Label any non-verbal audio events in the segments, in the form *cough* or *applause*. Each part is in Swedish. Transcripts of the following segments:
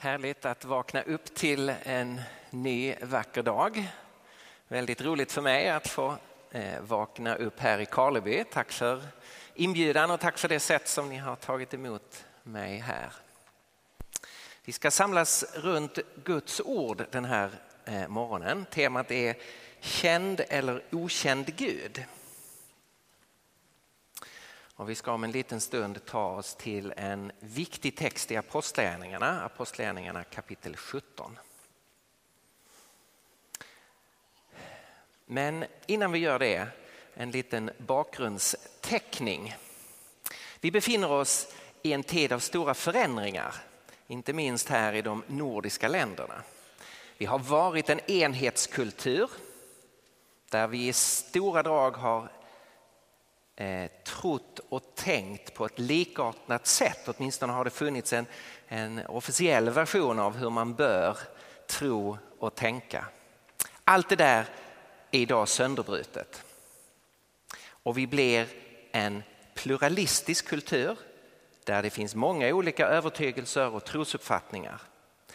Härligt att vakna upp till en ny vacker dag. Väldigt roligt för mig att få eh, vakna upp här i Karleby. Tack för inbjudan och tack för det sätt som ni har tagit emot mig här. Vi ska samlas runt Guds ord den här eh, morgonen. Temat är Känd eller okänd Gud. Och vi ska om en liten stund ta oss till en viktig text i Apostlagärningarna, Apostlagärningarna kapitel 17. Men innan vi gör det, en liten bakgrundsteckning. Vi befinner oss i en tid av stora förändringar, inte minst här i de nordiska länderna. Vi har varit en enhetskultur där vi i stora drag har eh, trott och tänkt på ett likartat sätt. Åtminstone har det funnits en, en officiell version av hur man bör tro och tänka. Allt det där är idag sönderbrutet. Och vi blir en pluralistisk kultur där det finns många olika övertygelser och trosuppfattningar.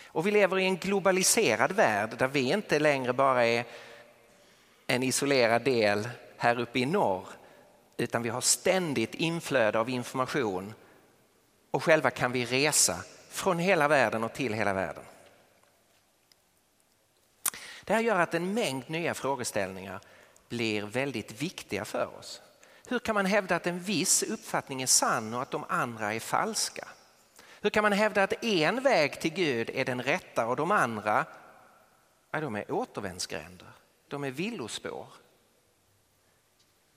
Och vi lever i en globaliserad värld där vi inte längre bara är en isolerad del här uppe i norr utan vi har ständigt inflöde av information och själva kan vi resa från hela världen och till hela världen. Det här gör att en mängd nya frågeställningar blir väldigt viktiga för oss. Hur kan man hävda att en viss uppfattning är sann och att de andra är falska? Hur kan man hävda att en väg till Gud är den rätta och de andra ja, de är återvändsgränder, de är villospår?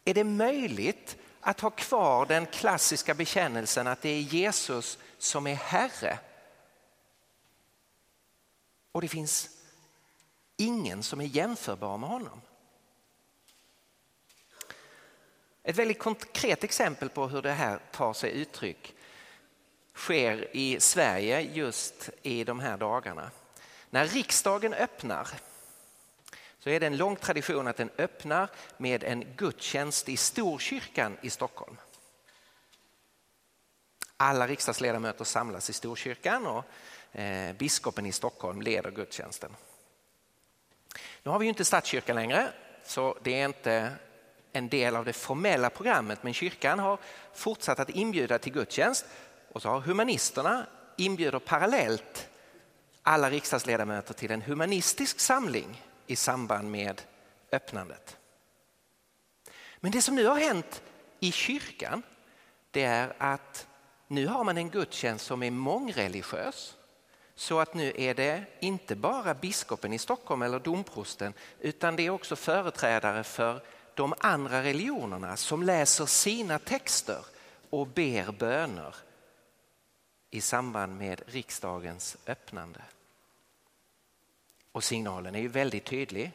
Är det möjligt att ha kvar den klassiska bekännelsen att det är Jesus som är Herre? Och det finns ingen som är jämförbar med honom. Ett väldigt konkret exempel på hur det här tar sig uttryck sker i Sverige just i de här dagarna. När riksdagen öppnar så är det en lång tradition att den öppnar med en gudstjänst i Storkyrkan i Stockholm. Alla riksdagsledamöter samlas i Storkyrkan och eh, biskopen i Stockholm leder gudstjänsten. Nu har vi ju inte statskyrka längre så det är inte en del av det formella programmet men kyrkan har fortsatt att inbjuda till gudstjänst och så har humanisterna inbjuder parallellt alla riksdagsledamöter till en humanistisk samling i samband med öppnandet. Men det som nu har hänt i kyrkan det är att nu har man en gudstjänst som är mångreligiös. Så att nu är det inte bara biskopen i Stockholm eller domprosten utan det är också företrädare för de andra religionerna som läser sina texter och ber böner i samband med riksdagens öppnande. Och signalen är ju väldigt tydlig.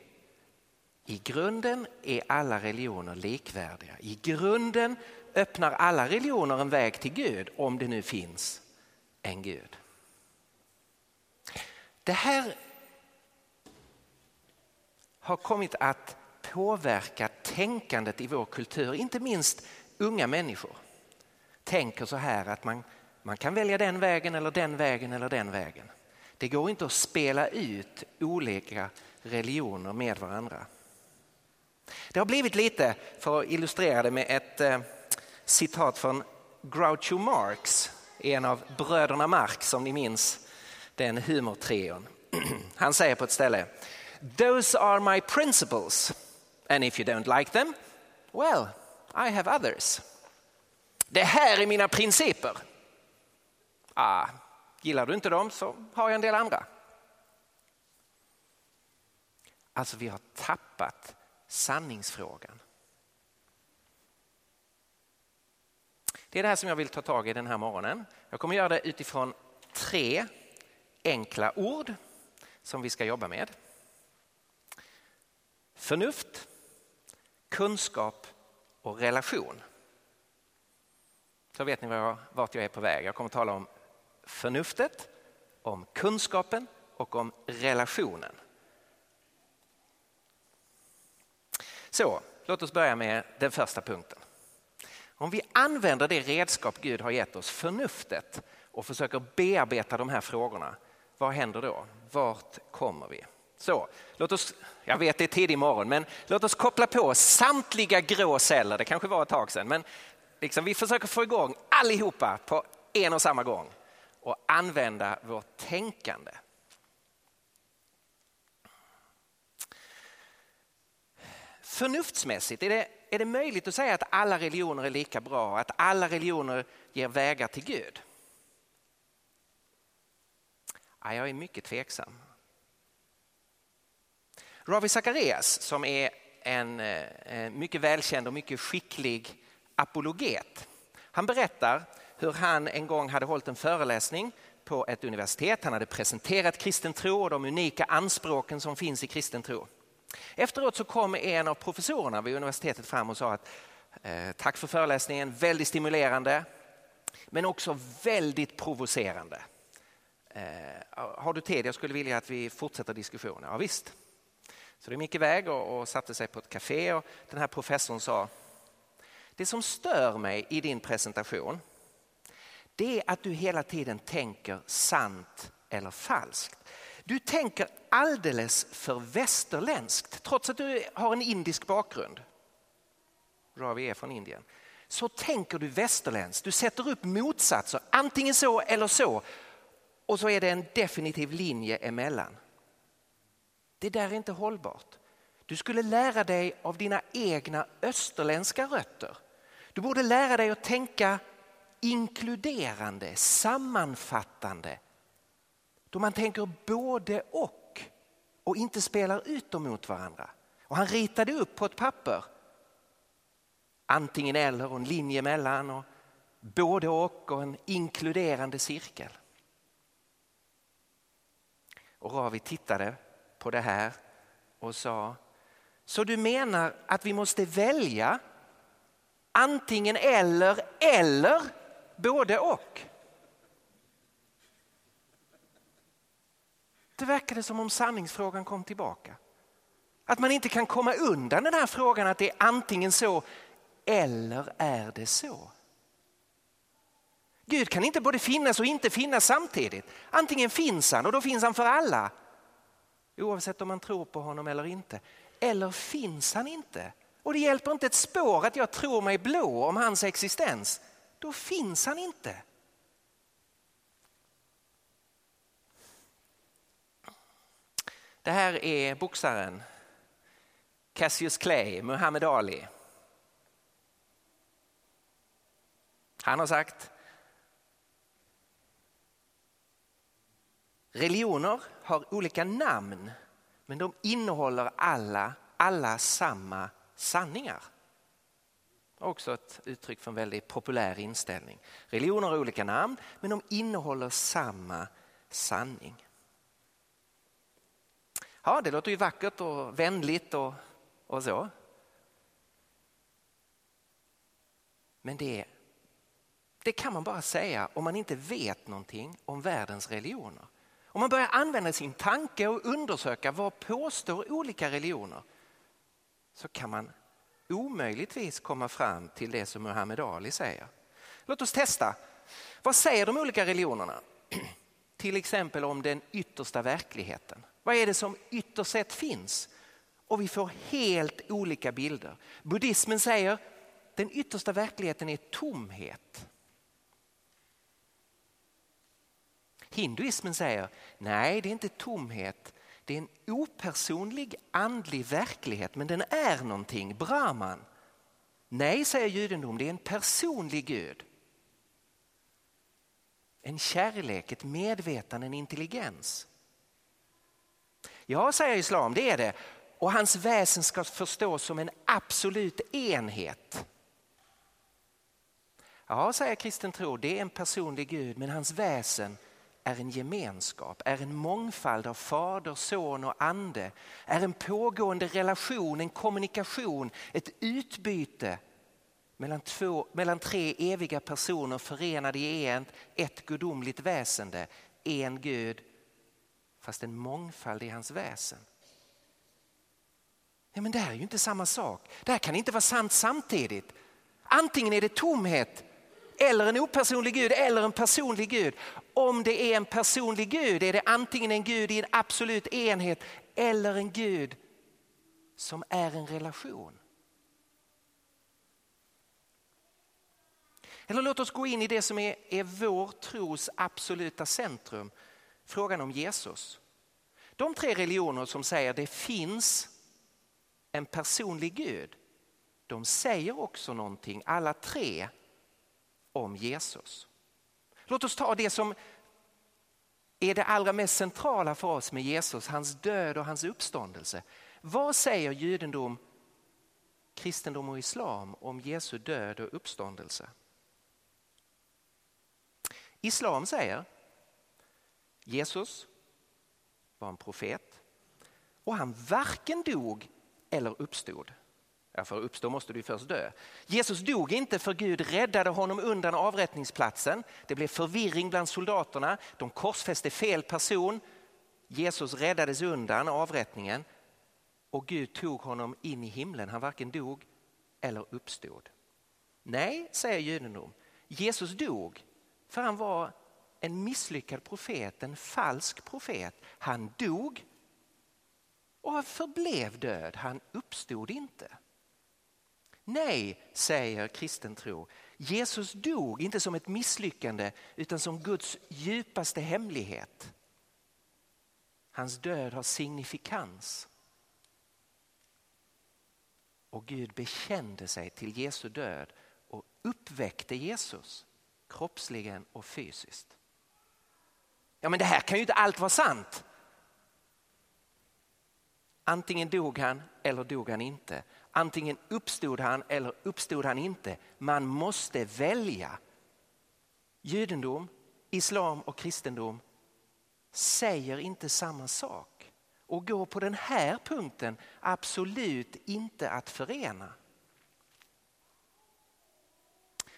I grunden är alla religioner likvärdiga. I grunden öppnar alla religioner en väg till Gud om det nu finns en Gud. Det här har kommit att påverka tänkandet i vår kultur, inte minst unga människor tänker så här att man, man kan välja den vägen eller den vägen eller den vägen. Det går inte att spela ut olika religioner med varandra. Det har blivit lite, för att illustrera det med ett eh, citat från Groucho Marx, en av bröderna Marx om ni minns den humortrion. *clears throat* Han säger på ett ställe Those are my principles and if you don't like them, well, I have others. Det här är mina principer. Ah, Gillar du inte dem så har jag en del andra. Alltså vi har tappat sanningsfrågan. Det är det här som jag vill ta tag i den här morgonen. Jag kommer göra det utifrån tre enkla ord som vi ska jobba med. Förnuft, kunskap och relation. Så vet ni vart jag är på väg. Jag kommer tala om förnuftet, om kunskapen och om relationen. Så, låt oss börja med den första punkten. Om vi använder det redskap Gud har gett oss, förnuftet, och försöker bearbeta de här frågorna, vad händer då? Vart kommer vi? Så, låt oss, jag vet det är tidig morgon, men låt oss koppla på samtliga grå celler. Det kanske var ett tag sedan, men liksom, vi försöker få igång allihopa på en och samma gång och använda vårt tänkande. Förnuftsmässigt, är det, är det möjligt att säga att alla religioner är lika bra, att alla religioner ger vägar till Gud? Ja, jag är mycket tveksam. Ravi Zacharias som är en eh, mycket välkänd och mycket skicklig apologet. Han berättar hur han en gång hade hållit en föreläsning på ett universitet. Han hade presenterat kristen tro och de unika anspråken som finns i kristen tro. Efteråt så kom en av professorerna vid universitetet fram och sa att eh, tack för föreläsningen, väldigt stimulerande men också väldigt provocerande. Eh, har du tid? Jag skulle vilja att vi fortsätter diskussionen. Ja, visst. Så de gick iväg och, och satte sig på ett café och den här professorn sa det som stör mig i din presentation det är att du hela tiden tänker sant eller falskt. Du tänker alldeles för västerländskt trots att du har en indisk bakgrund. Ravi är från Indien. Så tänker du västerländskt. Du sätter upp motsatser, antingen så eller så. Och så är det en definitiv linje emellan. Det där är inte hållbart. Du skulle lära dig av dina egna österländska rötter. Du borde lära dig att tänka inkluderande, sammanfattande. Då man tänker både och och inte spelar ut dem mot varandra. Och han ritade upp på ett papper antingen eller och en linje mellan och både och och en inkluderande cirkel. Och Ravi tittade på det här och sa, så du menar att vi måste välja antingen eller eller både och? Det verkade som om sanningsfrågan kom tillbaka. Att man inte kan komma undan den här frågan att det är antingen så eller är det så? Gud kan inte både finnas och inte finnas samtidigt. Antingen finns han och då finns han för alla. Oavsett om man tror på honom eller inte. Eller finns han inte? Och det hjälper inte ett spår att jag tror mig blå om hans existens. Då finns han inte. Det här är boxaren Cassius Clay, Muhammad Ali. Han har sagt Religioner har olika namn men de innehåller alla, alla samma sanningar. Också ett uttryck för en väldigt populär inställning. Religioner har olika namn men de innehåller samma sanning. Ja, det låter ju vackert och vänligt och, och så. Men det, det kan man bara säga om man inte vet någonting om världens religioner. Om man börjar använda sin tanke och undersöka vad påstår olika religioner så kan man omöjligtvis komma fram till det som Muhammed Ali säger. Låt oss testa. Vad säger de olika religionerna? *clears throat* Till exempel om den yttersta verkligheten. Vad är det som ytterst sett finns? Och vi får helt olika bilder. Buddhismen säger den yttersta verkligheten är tomhet. Hinduismen säger nej, det är inte tomhet. Det är en opersonlig andlig verklighet, men den är någonting, Brahman. Nej, säger judendom, det är en personlig Gud. En kärlek, ett medvetande, en intelligens. Ja, säger islam, det är det. Och hans väsen ska förstås som en absolut enhet. Ja, säger kristen tro, det är en personlig Gud, men hans väsen är en gemenskap, är en mångfald av fader, son och ande, är en pågående relation, en kommunikation, ett utbyte mellan, två, mellan tre eviga personer förenade i en, ett gudomligt väsende, en Gud, fast en mångfald i hans väsen. Ja, men det här är ju inte samma sak. Det här kan inte vara sant samtidigt. Antingen är det tomhet eller en opersonlig Gud eller en personlig Gud. Om det är en personlig Gud är det antingen en Gud i en absolut enhet eller en Gud som är en relation. Eller låt oss gå in i det som är, är vår tros absoluta centrum, frågan om Jesus. De tre religioner som säger att det finns en personlig Gud, de säger också någonting, alla tre, om Jesus. Låt oss ta det som är det allra mest centrala för oss med Jesus, hans död och hans uppståndelse. Vad säger judendom, kristendom och islam om Jesu död och uppståndelse? Islam säger Jesus var en profet och han varken dog eller uppstod. Ja, för att uppstå måste du först dö. Jesus dog inte för Gud räddade honom undan avrättningsplatsen. Det blev förvirring bland soldaterna. De korsfäste fel person. Jesus räddades undan avrättningen och Gud tog honom in i himlen. Han varken dog eller uppstod. Nej, säger judendom. Jesus dog för han var en misslyckad profet, en falsk profet. Han dog och förblev död. Han uppstod inte. Nej, säger kristen tro. Jesus dog inte som ett misslyckande utan som Guds djupaste hemlighet. Hans död har signifikans. Och Gud bekände sig till Jesu död och uppväckte Jesus kroppsligen och fysiskt. Ja men det här kan ju inte allt vara sant. Antingen dog han eller dog han inte. Antingen uppstod han eller uppstod han inte. Man måste välja. Judendom, islam och kristendom säger inte samma sak och går på den här punkten absolut inte att förena.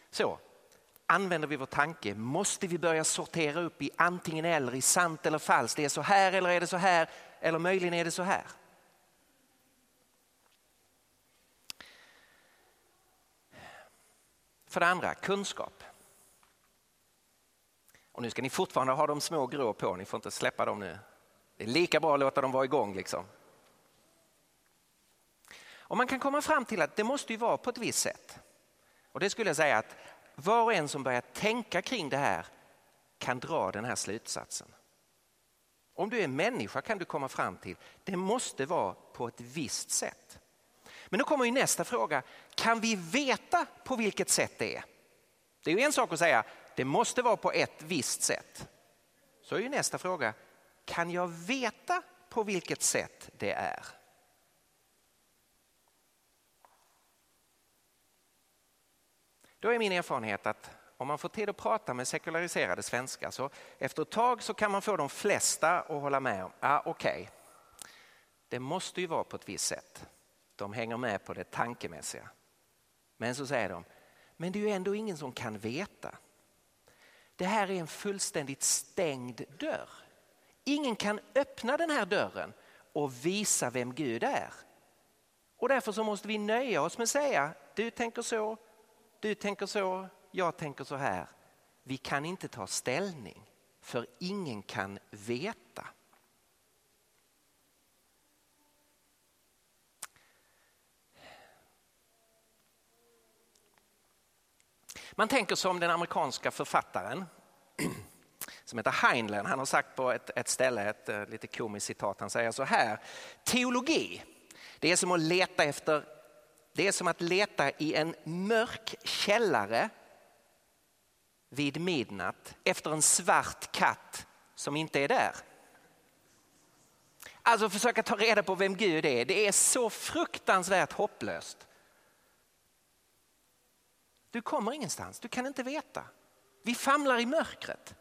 Så, använder vi vår tanke måste vi börja sortera upp i antingen eller, i sant eller falskt. Det är så här eller är det så här eller möjligen är det så här. För det andra, kunskap. Och nu ska ni fortfarande ha de små grå på, ni får inte släppa dem nu. Det är lika bra att låta dem vara igång. Liksom. Och man kan komma fram till att det måste ju vara på ett visst sätt. Och det skulle jag säga att var och en som börjar tänka kring det här kan dra den här slutsatsen. Om du är människa kan du komma fram till det måste vara på ett visst sätt. Men då kommer ju nästa fråga, kan vi veta på vilket sätt det är? Det är ju en sak att säga det måste vara på ett visst sätt. Så är ju nästa fråga, kan jag veta på vilket sätt det är? Då är min erfarenhet att om man får tid att prata med sekulariserade svenskar så efter ett tag så kan man få de flesta att hålla med om, ah, okej, okay. det måste ju vara på ett visst sätt. De hänger med på det tankemässiga. Men så säger de, men det är ju ändå ingen som kan veta. Det här är en fullständigt stängd dörr. Ingen kan öppna den här dörren och visa vem Gud är. Och därför så måste vi nöja oss med att säga, du tänker så, du tänker så, jag tänker så här. Vi kan inte ta ställning för ingen kan veta. Man tänker som den amerikanska författaren *clears throat* som heter Heinlein. Han har sagt på ett, ett ställe, ett, ett lite komiskt citat, han säger så här. Teologi, det är som att leta efter det är som att leta i en mörk källare vid midnatt efter en svart katt som inte är där. Alltså försöka ta reda på vem Gud är, det är så fruktansvärt hopplöst. Du kommer ingenstans, du kan inte veta. Vi famlar i mörkret.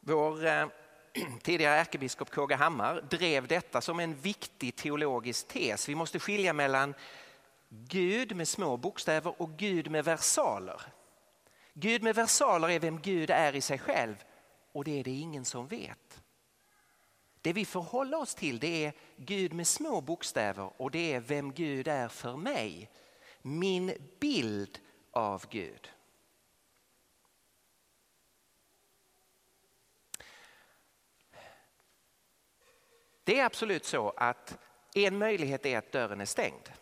Vår eh, *clears throat* tidigare ärkebiskop KG Hammar drev detta som en viktig teologisk tes. Vi måste skilja mellan Gud med små bokstäver och Gud med versaler. Gud med versaler är vem Gud är i sig själv och det är det ingen som vet. Det vi får hålla oss till det är Gud med små bokstäver och det är vem Gud är för mig. Min bild av Gud. Det är absolut så att en möjlighet är att dörren är stängd.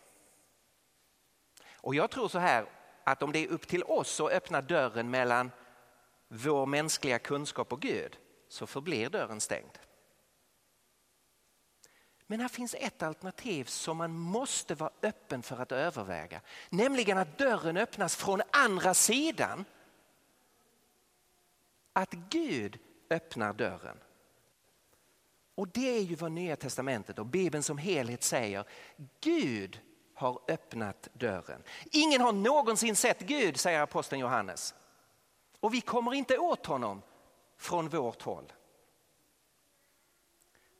Och jag tror så här att om det är upp till oss att öppna dörren mellan vår mänskliga kunskap och Gud så förblir dörren stängd. Men här finns ett alternativ som man måste vara öppen för att överväga. Nämligen att dörren öppnas från andra sidan. Att Gud öppnar dörren. Och det är ju vad Nya Testamentet och Bibeln som helhet säger. Gud har öppnat dörren. Ingen har någonsin sett Gud, säger aposteln Johannes. Och vi kommer inte åt honom från vårt håll.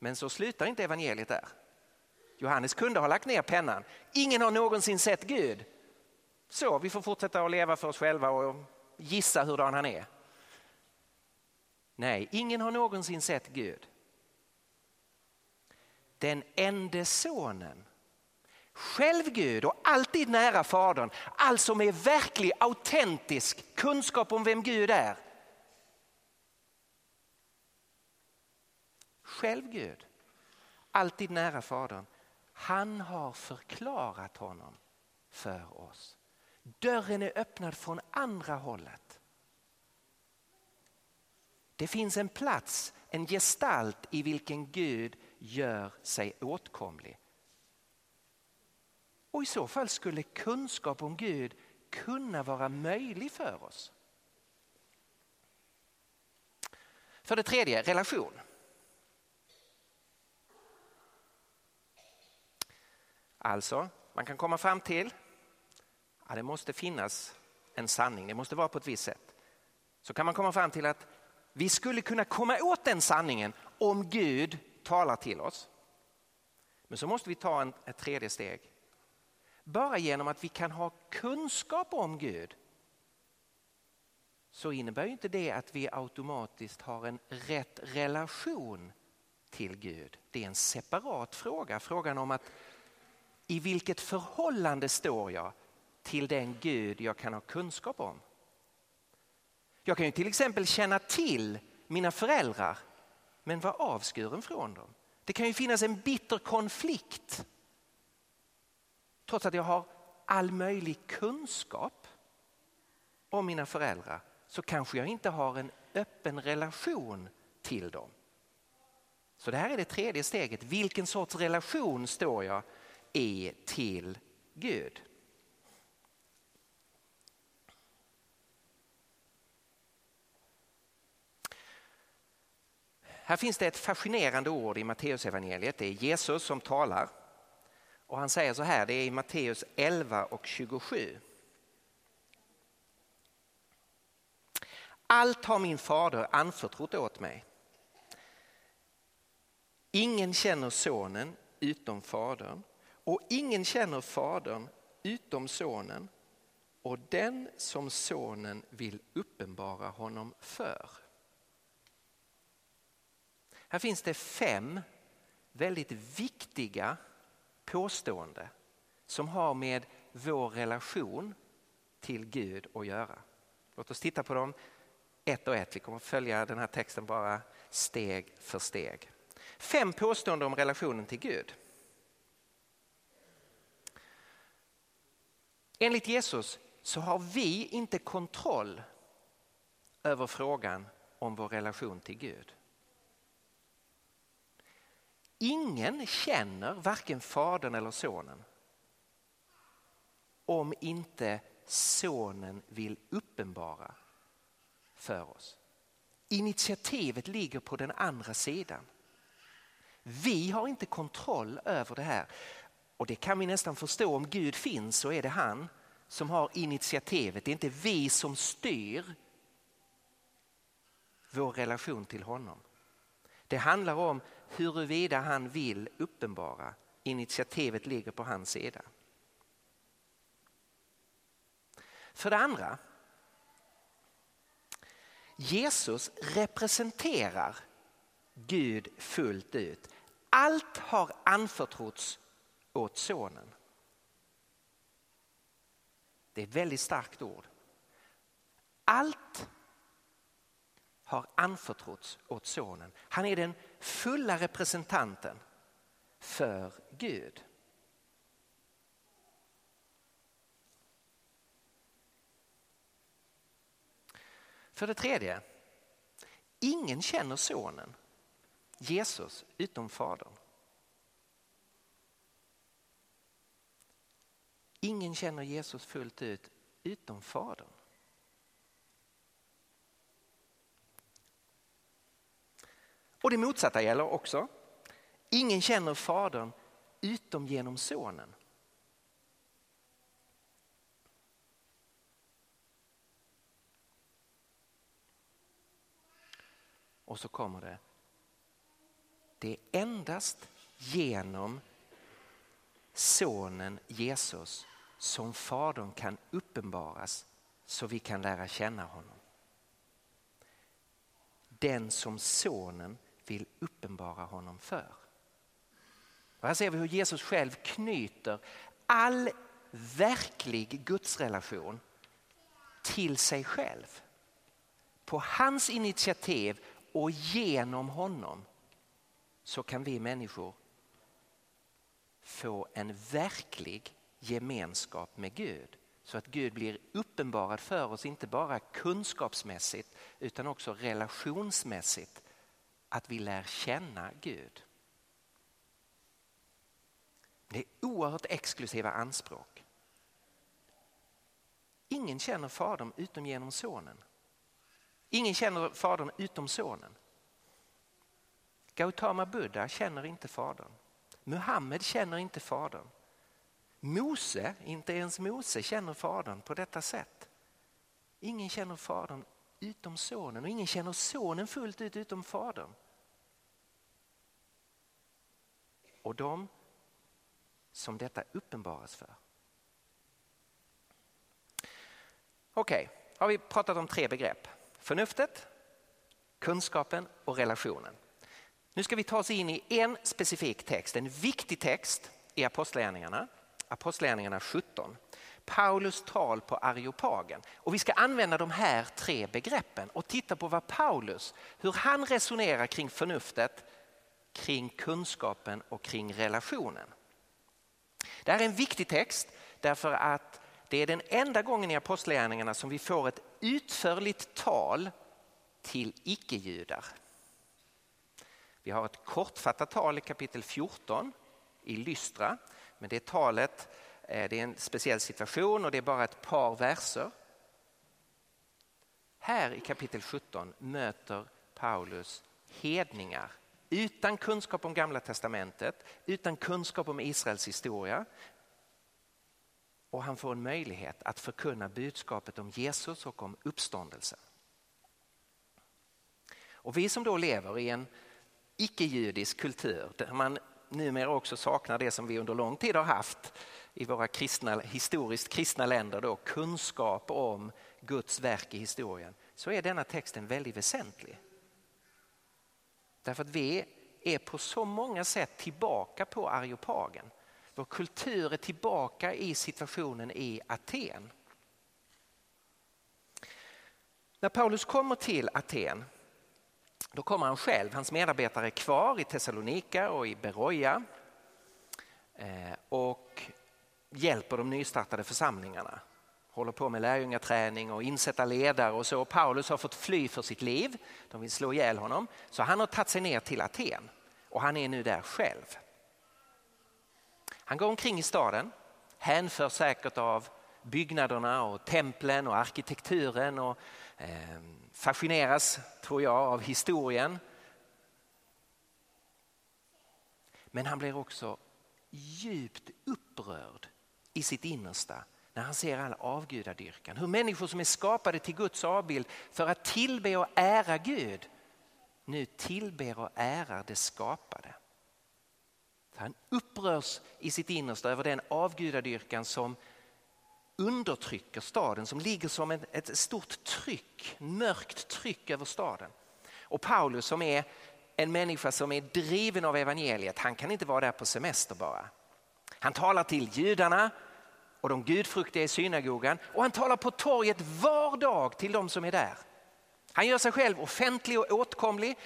Men så slutar inte evangeliet där. Johannes kunde ha lagt ner pennan. Ingen har någonsin sett Gud. Så vi får fortsätta att leva för oss själva och gissa hurdan han är. Nej, ingen har någonsin sett Gud. Den enda sonen, själv Gud och alltid nära Fadern, alltså med verklig autentisk kunskap om vem Gud är, själv Gud, alltid nära Fadern. Han har förklarat honom för oss. Dörren är öppnad från andra hållet. Det finns en plats, en gestalt i vilken Gud gör sig åtkomlig. Och i så fall skulle kunskap om Gud kunna vara möjlig för oss. För det tredje, relation. Alltså, man kan komma fram till att det måste finnas en sanning, det måste vara på ett visst sätt. Så kan man komma fram till att vi skulle kunna komma åt den sanningen om Gud talar till oss. Men så måste vi ta en, ett tredje steg. Bara genom att vi kan ha kunskap om Gud så innebär inte det att vi automatiskt har en rätt relation till Gud. Det är en separat fråga, frågan om att i vilket förhållande står jag till den Gud jag kan ha kunskap om? Jag kan ju till exempel känna till mina föräldrar men vara avskuren från dem. Det kan ju finnas en bitter konflikt trots att jag har all möjlig kunskap om mina föräldrar så kanske jag inte har en öppen relation till dem. Så det här är det tredje steget. Vilken sorts relation står jag är till Gud. Här finns det ett fascinerande ord i Matteusevangeliet. Det är Jesus som talar. Och han säger så här, det är i Matteus 11 och 27. Allt har min fader anförtrott åt mig. Ingen känner sonen utom fadern och ingen känner Fadern utom Sonen och den som Sonen vill uppenbara honom för. Här finns det fem väldigt viktiga påståenden som har med vår relation till Gud att göra. Låt oss titta på dem ett och ett. Vi kommer följa den här texten bara steg för steg. Fem påståenden om relationen till Gud. Enligt Jesus så har vi inte kontroll över frågan om vår relation till Gud. Ingen känner varken Fadern eller Sonen om inte Sonen vill uppenbara för oss. Initiativet ligger på den andra sidan. Vi har inte kontroll över det här. Och det kan vi nästan förstå, om Gud finns så är det han som har initiativet. Det är inte vi som styr vår relation till honom. Det handlar om huruvida han vill uppenbara. Initiativet ligger på hans sida. För det andra, Jesus representerar Gud fullt ut. Allt har anförtrotts åt sonen. Det är ett väldigt starkt ord. Allt har anförtrotts åt sonen. Han är den fulla representanten för Gud. För det tredje, ingen känner sonen, Jesus, utom fadern. Ingen känner Jesus fullt ut utom fadern. Och det motsatta gäller också. Ingen känner fadern utom genom sonen. Och så kommer det. Det är endast genom sonen Jesus som Fadern kan uppenbaras så vi kan lära känna honom. Den som sonen vill uppenbara honom för. Och här ser vi hur Jesus själv knyter all verklig gudsrelation till sig själv. På hans initiativ och genom honom så kan vi människor få en verklig gemenskap med Gud. Så att Gud blir uppenbarad för oss, inte bara kunskapsmässigt utan också relationsmässigt. Att vi lär känna Gud. Det är oerhört exklusiva anspråk. Ingen känner Fadern utom genom Sonen. Ingen känner Fadern utom Sonen. Gautama Buddha känner inte Fadern. Muhammed känner inte Fadern. Mose, inte ens Mose känner Fadern på detta sätt. Ingen känner Fadern utom Sonen och ingen känner Sonen fullt ut utom Fadern. Och de som detta uppenbaras för. Okej, okay, har vi pratat om tre begrepp. Förnuftet, kunskapen och relationen. Nu ska vi ta oss in i en specifik text, en viktig text i Apostlagärningarna, Apostlagärningarna 17. Paulus tal på Areopagen. Och vi ska använda de här tre begreppen och titta på vad Paulus, hur han resonerar kring förnuftet, kring kunskapen och kring relationen. Det här är en viktig text därför att det är den enda gången i Apostlagärningarna som vi får ett utförligt tal till icke-judar. Vi har ett kortfattat tal i kapitel 14 i Lystra. Men det talet eh, det är en speciell situation och det är bara ett par verser. Här i kapitel 17 möter Paulus hedningar utan kunskap om gamla testamentet, utan kunskap om Israels historia. Och han får en möjlighet att förkunna budskapet om Jesus och om uppståndelsen. Och vi som då lever i en icke-judisk kultur där man numera också saknar det som vi under lång tid har haft i våra kristna, historiskt kristna länder, då, kunskap om Guds verk i historien, så är denna texten väldigt väsentlig. Därför att vi är på så många sätt tillbaka på Areopagen. Vår kultur är tillbaka i situationen i Aten. När Paulus kommer till Aten då kommer han själv, hans medarbetare är kvar i Thessalonika och i Beroja eh, och hjälper de nystartade församlingarna. Håller på med lärjungaträning och insätta ledare och så. Paulus har fått fly för sitt liv, de vill slå ihjäl honom. Så han har tagit sig ner till Aten och han är nu där själv. Han går omkring i staden, hänför säkert av byggnaderna och templen och arkitekturen och eh, fascineras, tror jag, av historien. Men han blir också djupt upprörd i sitt innersta när han ser all avgudadyrkan. Hur människor som är skapade till Guds avbild för att tillbe och ära Gud nu tillber och ärar det skapade. Han upprörs i sitt innersta över den avgudadyrkan som undertrycker staden, som ligger som ett, ett stort tryck, mörkt tryck över staden. Och Paulus som är en människa som är driven av evangeliet, han kan inte vara där på semester bara. Han talar till judarna och de gudfruktiga i synagogan och han talar på torget var dag till de som är där. Han gör sig själv offentlig och åtkomlig.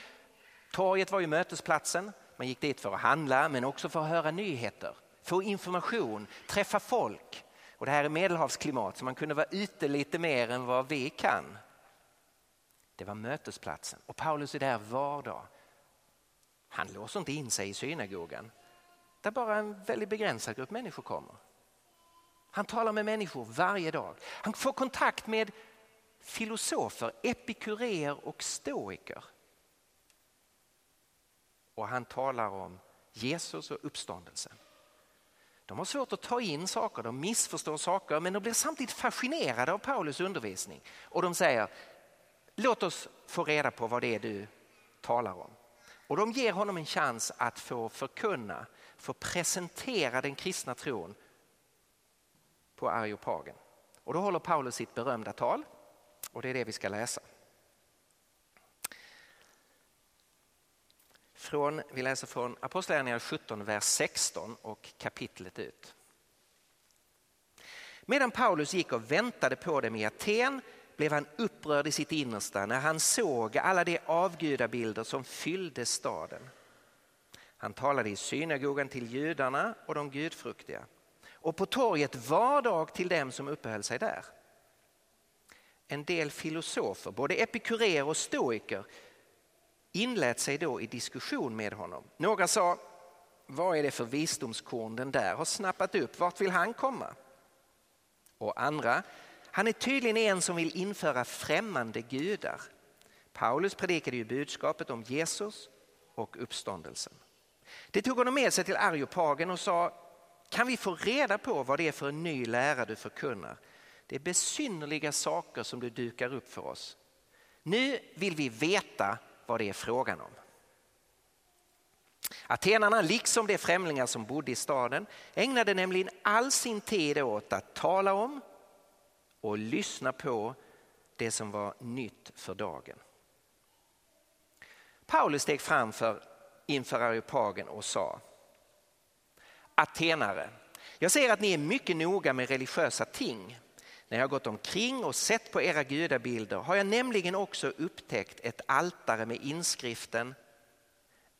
Torget var ju mötesplatsen. Man gick dit för att handla men också för att höra nyheter, få information, träffa folk. Och det här är medelhavsklimat så man kunde vara ute lite mer än vad vi kan. Det var mötesplatsen och Paulus är där var dag. Han låser inte in sig i synagogan där bara en väldigt begränsad grupp människor kommer. Han talar med människor varje dag. Han får kontakt med filosofer, epikureer och stoiker. Och han talar om Jesus och uppståndelsen. De har svårt att ta in saker, de missförstår saker men de blir samtidigt fascinerade av Paulus undervisning. Och de säger, låt oss få reda på vad det är du talar om. Och de ger honom en chans att få förkunna, få presentera den kristna tron på Areopagen. Och då håller Paulus sitt berömda tal och det är det vi ska läsa. Från, vi läser från Apostlagärningarna 17, vers 16 och kapitlet ut. Medan Paulus gick och väntade på dem i Aten blev han upprörd i sitt innersta när han såg alla de avgudabilder som fyllde staden. Han talade i synagogan till judarna och de gudfruktiga och på torget var dag till dem som uppehöll sig där. En del filosofer, både epikurer och stoiker, inlät sig då i diskussion med honom. Några sa, vad är det för visdomskorn den där har snappat upp, vart vill han komma? Och andra, han är tydligen en som vill införa främmande gudar. Paulus predikade ju budskapet om Jesus och uppståndelsen. Det tog honom med sig till Areopagen och sa, kan vi få reda på vad det är för en ny lära du förkunnar? Det är besynnerliga saker som du dukar upp för oss. Nu vill vi veta vad det är frågan om. Atenarna, liksom de främlingar som bodde i staden, ägnade nämligen all sin tid åt att tala om och lyssna på det som var nytt för dagen. Paulus steg fram för, inför Areopagen och sa Atenare, jag ser att ni är mycket noga med religiösa ting. När jag gått omkring och sett på era gudabilder har jag nämligen också upptäckt ett altare med inskriften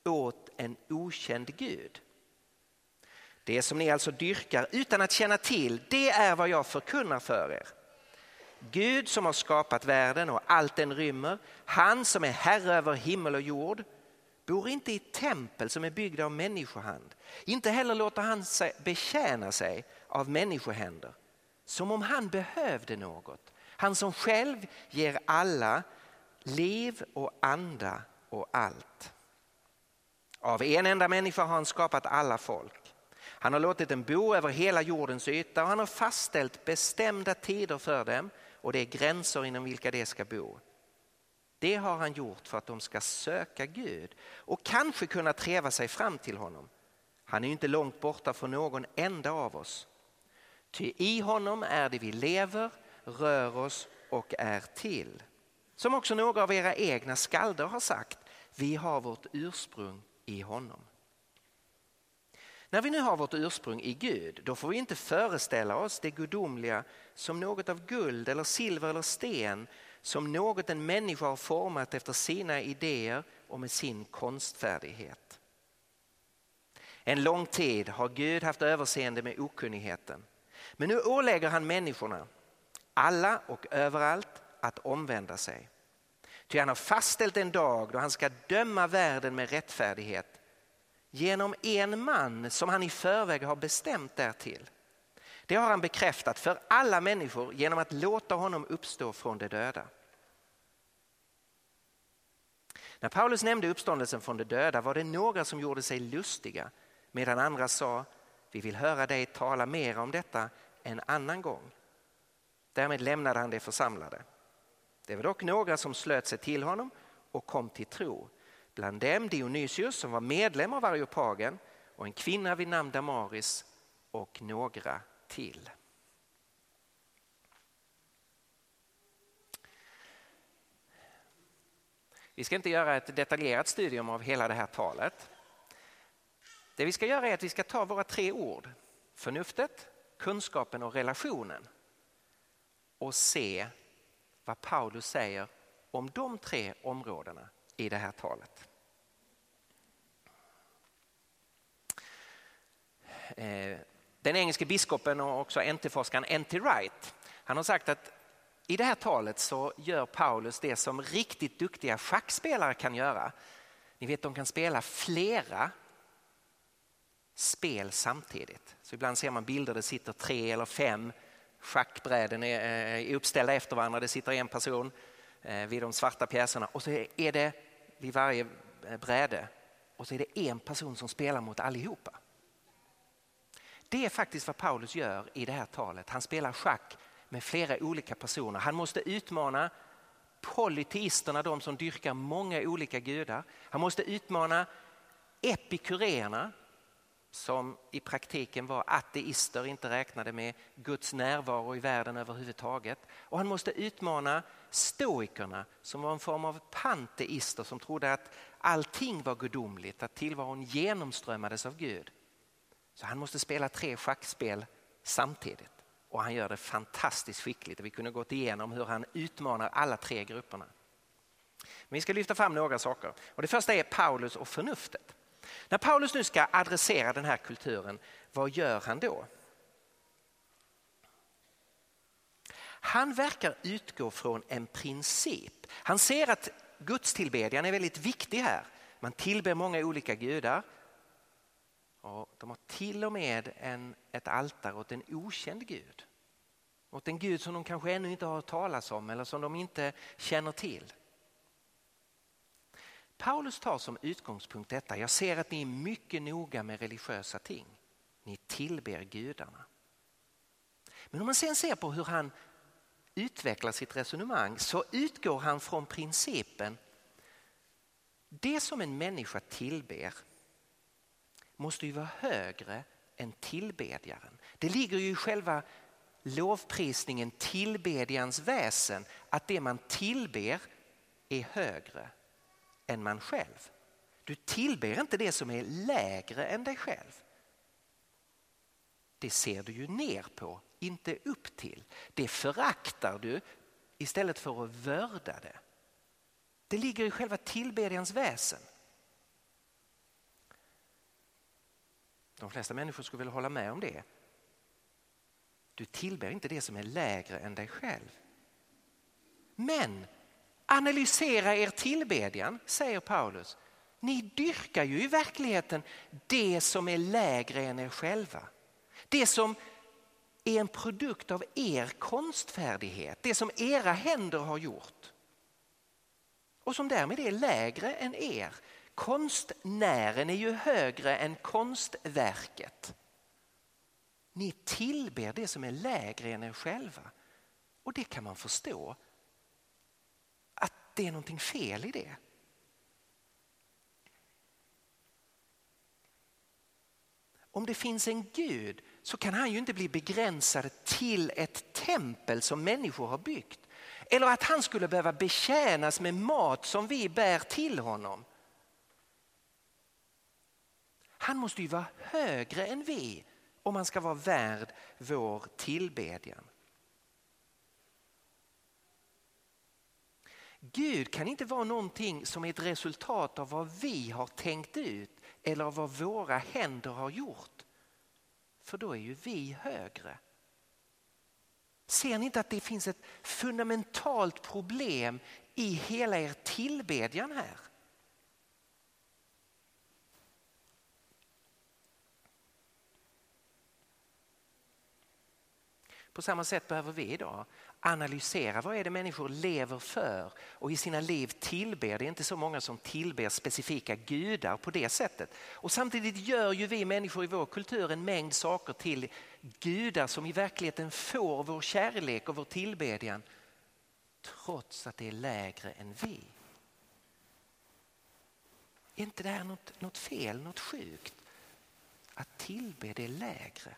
åt en okänd gud. Det som ni alltså dyrkar utan att känna till, det är vad jag förkunnar för er. Gud som har skapat världen och allt den rymmer, han som är herre över himmel och jord, bor inte i tempel som är byggda av människohand. Inte heller låter han sig betjäna sig av människohänder som om han behövde något. Han som själv ger alla liv och anda och allt. Av en enda människa har han skapat alla folk. Han har låtit dem bo över hela jordens yta och han har fastställt bestämda tider för dem och det är gränser inom vilka de ska bo. Det har han gjort för att de ska söka Gud och kanske kunna träva sig fram till honom. Han är inte långt borta från någon enda av oss. Ty i honom är det vi lever, rör oss och är till. Som också några av era egna skalder har sagt, vi har vårt ursprung i honom. När vi nu har vårt ursprung i Gud, då får vi inte föreställa oss det gudomliga som något av guld eller silver eller sten som något en människa har format efter sina idéer och med sin konstfärdighet. En lång tid har Gud haft överseende med okunnigheten. Men nu ålägger han människorna, alla och överallt, att omvända sig. Ty han har fastställt en dag då han ska döma världen med rättfärdighet genom en man som han i förväg har bestämt därtill. Det har han bekräftat för alla människor genom att låta honom uppstå från de döda. När Paulus nämnde uppståndelsen från de döda var det några som gjorde sig lustiga medan andra sa vi vill höra dig tala mer om detta en annan gång. Därmed lämnade han de församlade. Det var dock några som slöt sig till honom och kom till tro. Bland dem Dionysius som var medlem av Areopagen och en kvinna vid namn Damaris och några till. Vi ska inte göra ett detaljerat studium av hela det här talet. Det vi ska göra är att vi ska ta våra tre ord. Förnuftet, kunskapen och relationen och se vad Paulus säger om de tre områdena i det här talet. Eh, den engelske biskopen och också NT-forskaren N.T. Wright han har sagt att i det här talet så gör Paulus det som riktigt duktiga schackspelare kan göra. Ni vet de kan spela flera spel samtidigt. Så ibland ser man bilder där det sitter tre eller fem schackbräden eh, är uppställda efter varandra. Det sitter en person eh, vid de svarta pjäserna och så är det vid varje eh, bräde och så är det en person som spelar mot allihopa. Det är faktiskt vad Paulus gör i det här talet. Han spelar schack med flera olika personer. Han måste utmana polyteisterna, de som dyrkar många olika gudar. Han måste utmana epikureerna som i praktiken var ateister, inte räknade med Guds närvaro i världen överhuvudtaget. Och han måste utmana stoikerna som var en form av panteister som trodde att allting var gudomligt, att tillvaron genomströmmades av Gud. Så han måste spela tre schackspel samtidigt och han gör det fantastiskt skickligt. Vi kunde gått igenom hur han utmanar alla tre grupperna. Men vi ska lyfta fram några saker. Och det första är Paulus och förnuftet. När Paulus nu ska adressera den här kulturen, vad gör han då? Han verkar utgå från en princip. Han ser att gudstillbedjan är väldigt viktig här. Man tillber många olika gudar. Och de har till och med en, ett altare åt en okänd gud. Åt en gud som de kanske ännu inte har hört talas om eller som de inte känner till. Paulus tar som utgångspunkt detta. Jag ser att ni är mycket noga med religiösa ting. Ni tillber gudarna. Men om man sen ser på hur han utvecklar sitt resonemang så utgår han från principen det som en människa tillber måste ju vara högre än tillbedjaren. Det ligger ju i själva lovprisningen, tillbedjans väsen, att det man tillber är högre än man själv. Du tillber inte det som är lägre än dig själv. Det ser du ju ner på, inte upp till. Det föraktar du istället för att vörda det. Det ligger i själva tillbedjans väsen. De flesta människor skulle väl hålla med om det. Du tillber inte det som är lägre än dig själv. Men analysera er tillbedjan, säger Paulus. Ni dyrkar ju i verkligheten det som är lägre än er själva. Det som är en produkt av er konstfärdighet, det som era händer har gjort. Och som därmed är lägre än er. Konstnären är ju högre än konstverket. Ni tillber det som är lägre än er själva. Och det kan man förstå. Det är någonting fel i det. Om det finns en Gud så kan han ju inte bli begränsad till ett tempel som människor har byggt. Eller att han skulle behöva betjänas med mat som vi bär till honom. Han måste ju vara högre än vi om han ska vara värd vår tillbedjan. Gud kan inte vara någonting som är ett resultat av vad vi har tänkt ut eller av vad våra händer har gjort. För då är ju vi högre. Ser ni inte att det finns ett fundamentalt problem i hela er tillbedjan här? På samma sätt behöver vi idag analysera vad är det människor lever för och i sina liv tillber. Det är inte så många som tillber specifika gudar på det sättet. Och samtidigt gör ju vi människor i vår kultur en mängd saker till gudar som i verkligheten får vår kärlek och vår tillbedjan trots att det är lägre än vi. Är inte det här något, något fel, något sjukt? Att tillbe det lägre.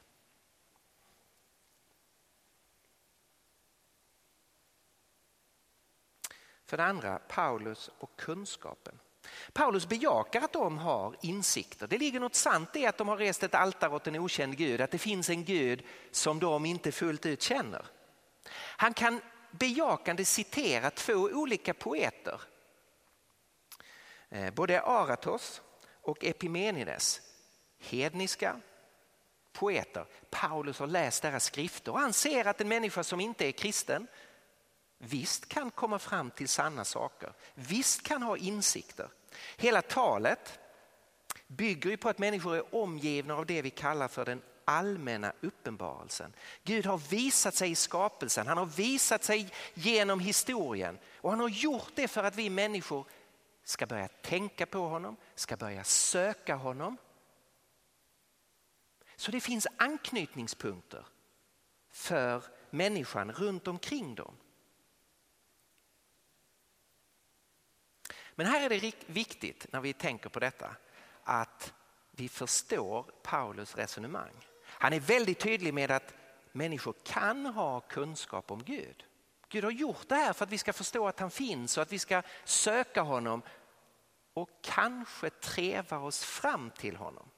För det andra, Paulus och kunskapen. Paulus bejakar att de har insikter. Det ligger något sant i att de har rest ett altare åt en okänd Gud, att det finns en Gud som de inte fullt ut känner. Han kan bejakande citera två olika poeter. Eh, både Aratos och Epimenides, hedniska poeter. Paulus har läst deras skrifter och han ser att en människa som inte är kristen visst kan komma fram till sanna saker, visst kan ha insikter. Hela talet bygger på att människor är omgivna av det vi kallar för den allmänna uppenbarelsen. Gud har visat sig i skapelsen, han har visat sig genom historien och han har gjort det för att vi människor ska börja tänka på honom, ska börja söka honom. Så det finns anknytningspunkter för människan runt omkring dem. Men här är det viktigt när vi tänker på detta att vi förstår Paulus resonemang. Han är väldigt tydlig med att människor kan ha kunskap om Gud. Gud har gjort det här för att vi ska förstå att han finns och att vi ska söka honom och kanske treva oss fram till honom.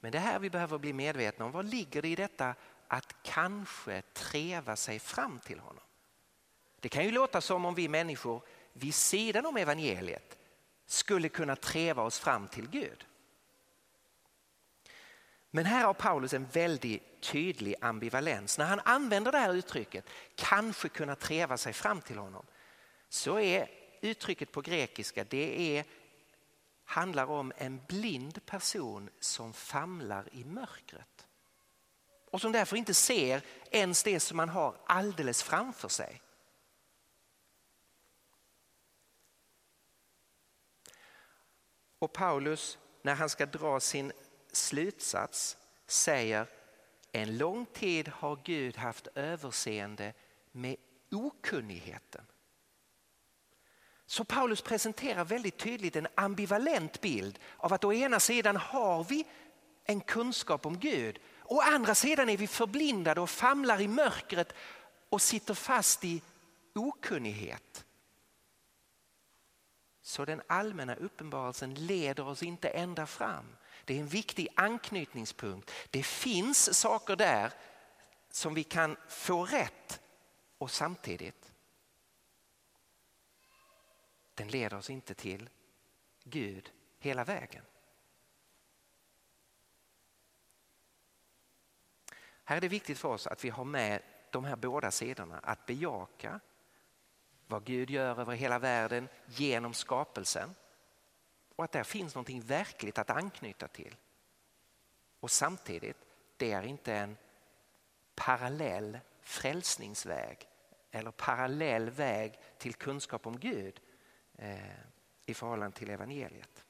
Men det här vi behöver bli medvetna om. Vad ligger det i detta att kanske treva sig fram till honom? Det kan ju låta som om vi människor vid sidan om evangeliet skulle kunna treva oss fram till Gud. Men här har Paulus en väldigt tydlig ambivalens. När han använder det här uttrycket, kanske kunna treva sig fram till honom, så är uttrycket på grekiska, det är, handlar om en blind person som famlar i mörkret. Och som därför inte ser ens det som man har alldeles framför sig. Och Paulus, när han ska dra sin slutsats, säger en lång tid har Gud haft överseende med okunnigheten. Så Paulus presenterar väldigt tydligt en ambivalent bild av att å ena sidan har vi en kunskap om Gud, å andra sidan är vi förblindade och famlar i mörkret och sitter fast i okunnighet. Så den allmänna uppenbarelsen leder oss inte ända fram. Det är en viktig anknytningspunkt. Det finns saker där som vi kan få rätt och samtidigt den leder oss inte till Gud hela vägen. Här är det viktigt för oss att vi har med de här båda sidorna, att bejaka vad Gud gör över hela världen genom skapelsen och att där finns någonting verkligt att anknyta till. Och samtidigt, det är inte en parallell frälsningsväg eller parallell väg till kunskap om Gud eh, i förhållande till evangeliet.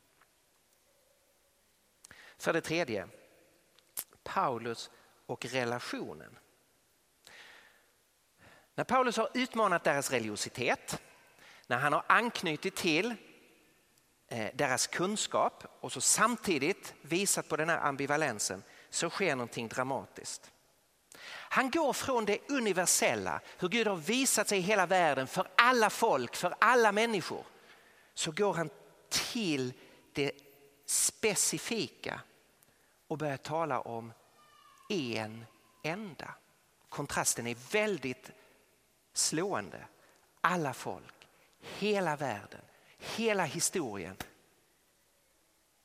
För det tredje, Paulus och relationen. När Paulus har utmanat deras religiositet, när han har anknutit till eh, deras kunskap och så samtidigt visat på den här ambivalensen så sker någonting dramatiskt. Han går från det universella, hur Gud har visat sig i hela världen för alla folk, för alla människor. Så går han till det specifika och börjar tala om en enda. Kontrasten är väldigt slående. Alla folk, hela världen, hela historien.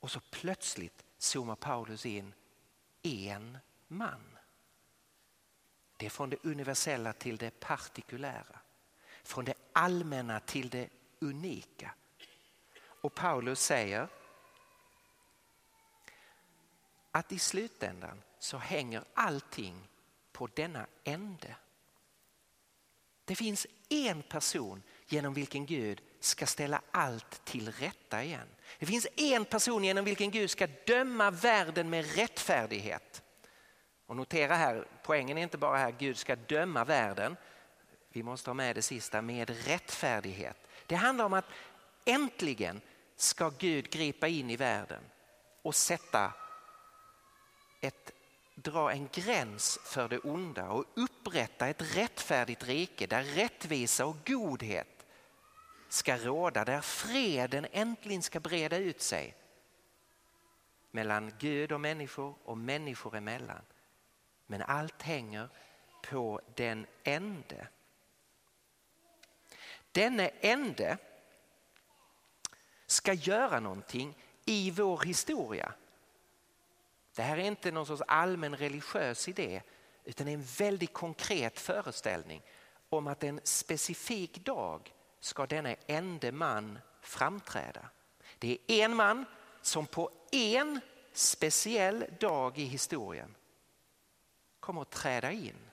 Och så plötsligt zoomar Paulus in en man. Det är från det universella till det partikulära. Från det allmänna till det unika. Och Paulus säger att i slutändan så hänger allting på denna ände. Det finns en person genom vilken Gud ska ställa allt till rätta igen. Det finns en person genom vilken Gud ska döma världen med rättfärdighet. Och notera här, poängen är inte bara här Gud ska döma världen. Vi måste ha med det sista, med rättfärdighet. Det handlar om att äntligen ska Gud gripa in i världen och sätta ett dra en gräns för det onda och upprätta ett rättfärdigt rike där rättvisa och godhet ska råda, där freden äntligen ska breda ut sig mellan Gud och människor och människor emellan. Men allt hänger på den ende. Denne ende ska göra någonting i vår historia. Det här är inte någon sorts allmän religiös idé utan en väldigt konkret föreställning om att en specifik dag ska denna ende man framträda. Det är en man som på en speciell dag i historien kommer att träda in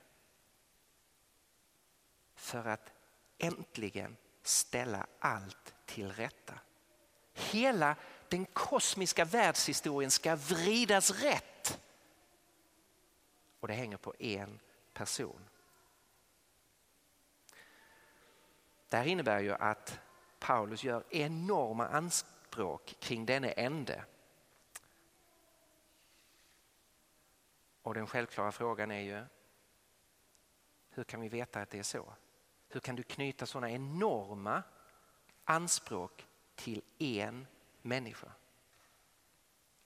för att äntligen ställa allt till rätta. Hela den kosmiska världshistorien ska vridas rätt. Och det hänger på en person. Det här innebär ju att Paulus gör enorma anspråk kring denne ände. Och den självklara frågan är ju, hur kan vi veta att det är så? Hur kan du knyta sådana enorma anspråk till en människa?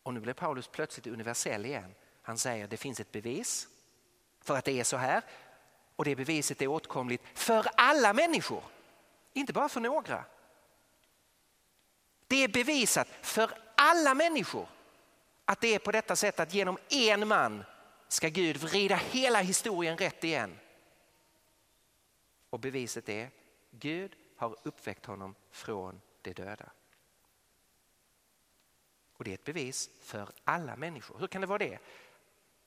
Och nu blir Paulus plötsligt universell igen. Han säger det finns ett bevis för att det är så här och det beviset är åtkomligt för alla människor. Inte bara för några. Det är bevisat för alla människor att det är på detta sätt att genom en man ska Gud vrida hela historien rätt igen. Och beviset är Gud har uppväckt honom från de döda. Och det är ett bevis för alla människor. Hur kan det vara det?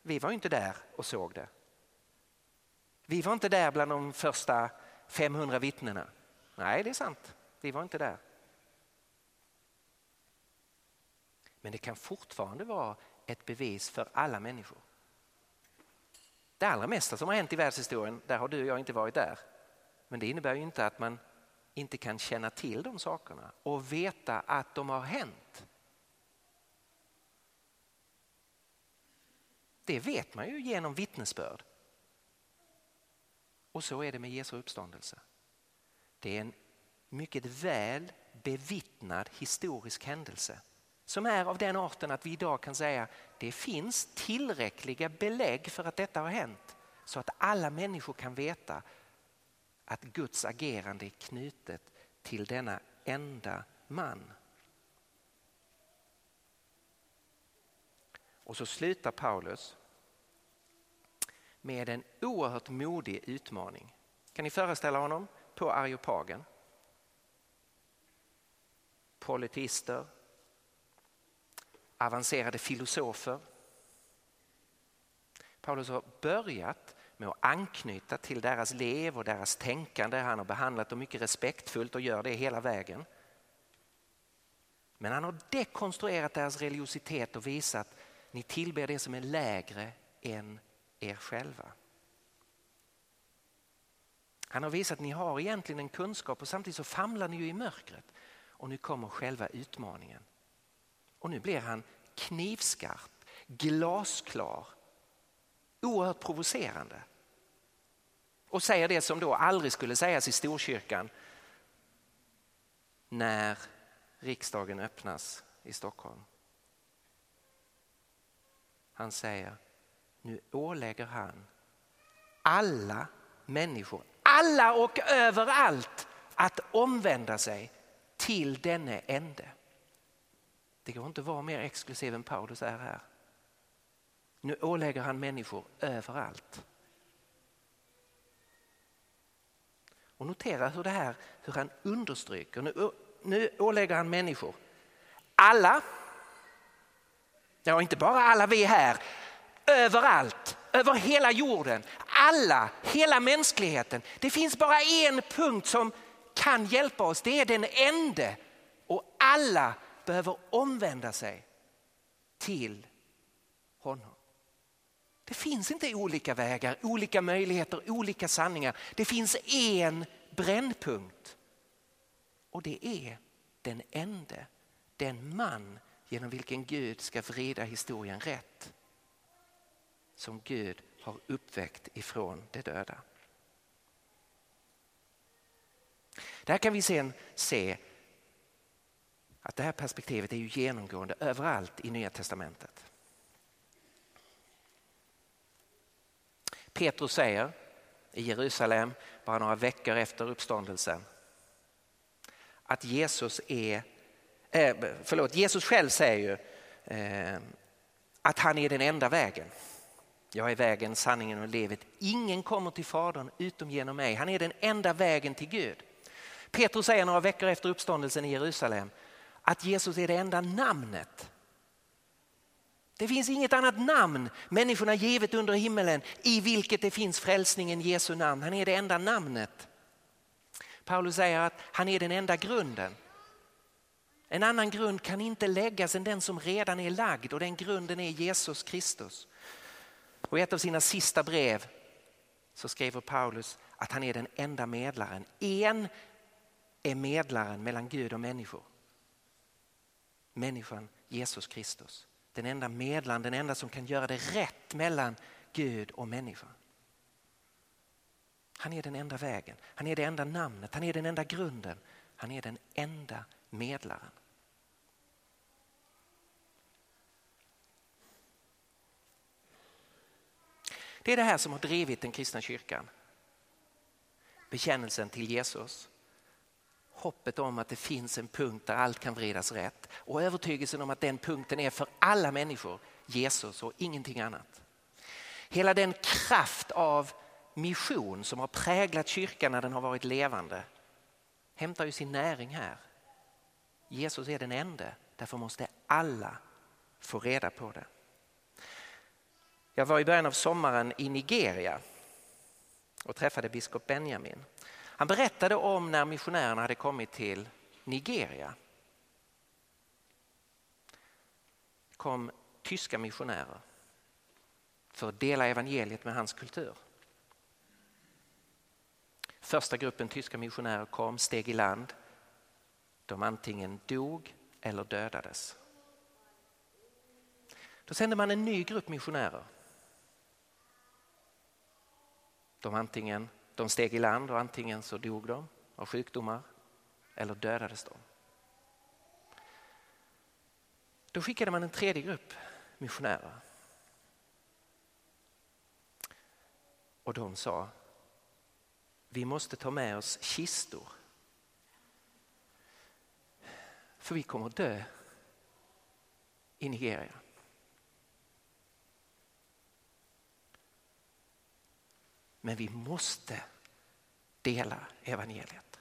Vi var inte där och såg det. Vi var inte där bland de första 500 vittnena. Nej, det är sant. Vi var inte där. Men det kan fortfarande vara ett bevis för alla människor. Det allra mesta som har hänt i världshistorien, där har du och jag inte varit där. Men det innebär ju inte att man inte kan känna till de sakerna och veta att de har hänt. Det vet man ju genom vittnesbörd. Och så är det med Jesu uppståndelse. Det är en mycket väl bevittnad historisk händelse som är av den arten att vi idag kan säga det finns tillräckliga belägg för att detta har hänt så att alla människor kan veta att Guds agerande är knutet till denna enda man. Och så slutar Paulus med en oerhört modig utmaning. Kan ni föreställa honom på Areopagen? Politister, avancerade filosofer. Paulus har börjat med att anknyta till deras lev och deras tänkande. Han har behandlat dem mycket respektfullt och gör det hela vägen. Men han har dekonstruerat deras religiositet och visat att ni tillber det som är lägre än er själva. Han har visat att ni har egentligen en kunskap och samtidigt så famlar ni ju i mörkret. Och nu kommer själva utmaningen. Och nu blir han knivskarp, glasklar, oerhört provocerande. Och säger det som då aldrig skulle sägas i Storkyrkan när riksdagen öppnas i Stockholm. Han säger, nu ålägger han alla människor, alla och överallt att omvända sig till denne ände. Det går inte att vara mer exklusiv än Paulus är här. Nu ålägger han människor överallt. Och notera hur, det här, hur han understryker, nu, nu ålägger han människor, alla, ja inte bara alla vi här, överallt, över hela jorden, alla, hela mänskligheten. Det finns bara en punkt som kan hjälpa oss, det är den ende och alla behöver omvända sig till honom. Det finns inte olika vägar, olika möjligheter, olika sanningar. Det finns en brännpunkt och det är den ende, den man genom vilken Gud ska vrida historien rätt. Som Gud har uppväckt ifrån de döda. Där kan vi sen se att det här perspektivet är ju genomgående överallt i Nya Testamentet. Petrus säger i Jerusalem bara några veckor efter uppståndelsen att Jesus är, eh, förlåt, Jesus själv säger ju eh, att han är den enda vägen. Jag är vägen, sanningen och livet. Ingen kommer till Fadern utom genom mig. Han är den enda vägen till Gud. Petrus säger några veckor efter uppståndelsen i Jerusalem att Jesus är det enda namnet. Det finns inget annat namn människorna givet under himmelen i vilket det finns frälsningen Jesu namn. Han är det enda namnet. Paulus säger att han är den enda grunden. En annan grund kan inte läggas än den som redan är lagd och den grunden är Jesus Kristus. Och i ett av sina sista brev så skriver Paulus att han är den enda medlaren. En är medlaren mellan Gud och människor. Människan Jesus Kristus. Den enda medlaren, den enda som kan göra det rätt mellan Gud och människan. Han är den enda vägen, han är det enda namnet, han är den enda grunden. Han är den enda medlaren. Det är det här som har drivit den kristna kyrkan. Bekännelsen till Jesus. Hoppet om att det finns en punkt där allt kan vridas rätt och övertygelsen om att den punkten är för alla människor Jesus och ingenting annat. Hela den kraft av mission som har präglat kyrkan när den har varit levande hämtar ju sin näring här. Jesus är den enda, därför måste alla få reda på det. Jag var i början av sommaren i Nigeria och träffade biskop Benjamin. Han berättade om när missionärerna hade kommit till Nigeria. Det kom tyska missionärer för att dela evangeliet med hans kultur. Första gruppen tyska missionärer kom, steg i land. De antingen dog eller dödades. Då sände man en ny grupp missionärer. De, antingen, de steg i land och antingen så dog de av sjukdomar eller dödades de. Då skickade man en tredje grupp missionärer. Och de sa vi måste ta med oss kistor. För vi kommer att dö i Nigeria. Men vi måste dela evangeliet.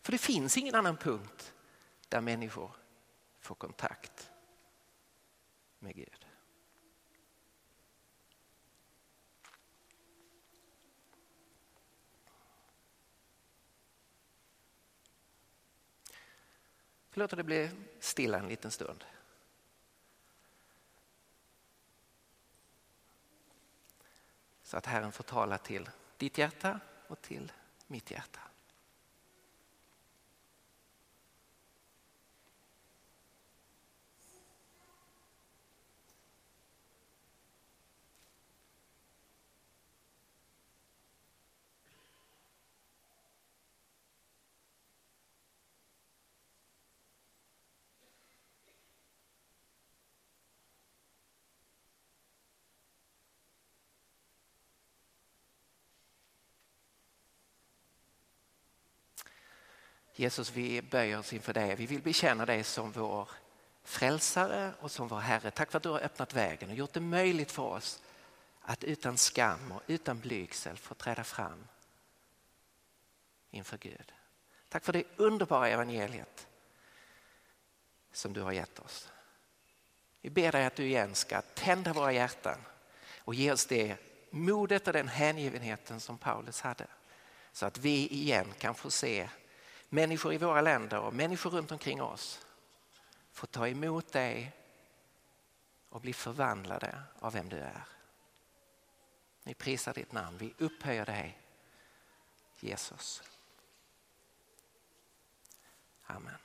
För det finns ingen annan punkt där människor får kontakt med Gud. Låt det bli stilla en liten stund. Så att Herren får tala till ditt hjärta och till mitt hjärta. Jesus, vi böjer oss inför dig. Vi vill bekänna dig som vår frälsare och som vår Herre. Tack för att du har öppnat vägen och gjort det möjligt för oss att utan skam och utan blygsel få träda fram inför Gud. Tack för det underbara evangeliet som du har gett oss. Vi ber dig att du igen ska tända våra hjärtan och ge oss det modet och den hängivenheten som Paulus hade. Så att vi igen kan få se människor i våra länder och människor runt omkring oss får ta emot dig och bli förvandlade av vem du är. Vi prisar ditt namn, vi upphöjer dig Jesus. Amen.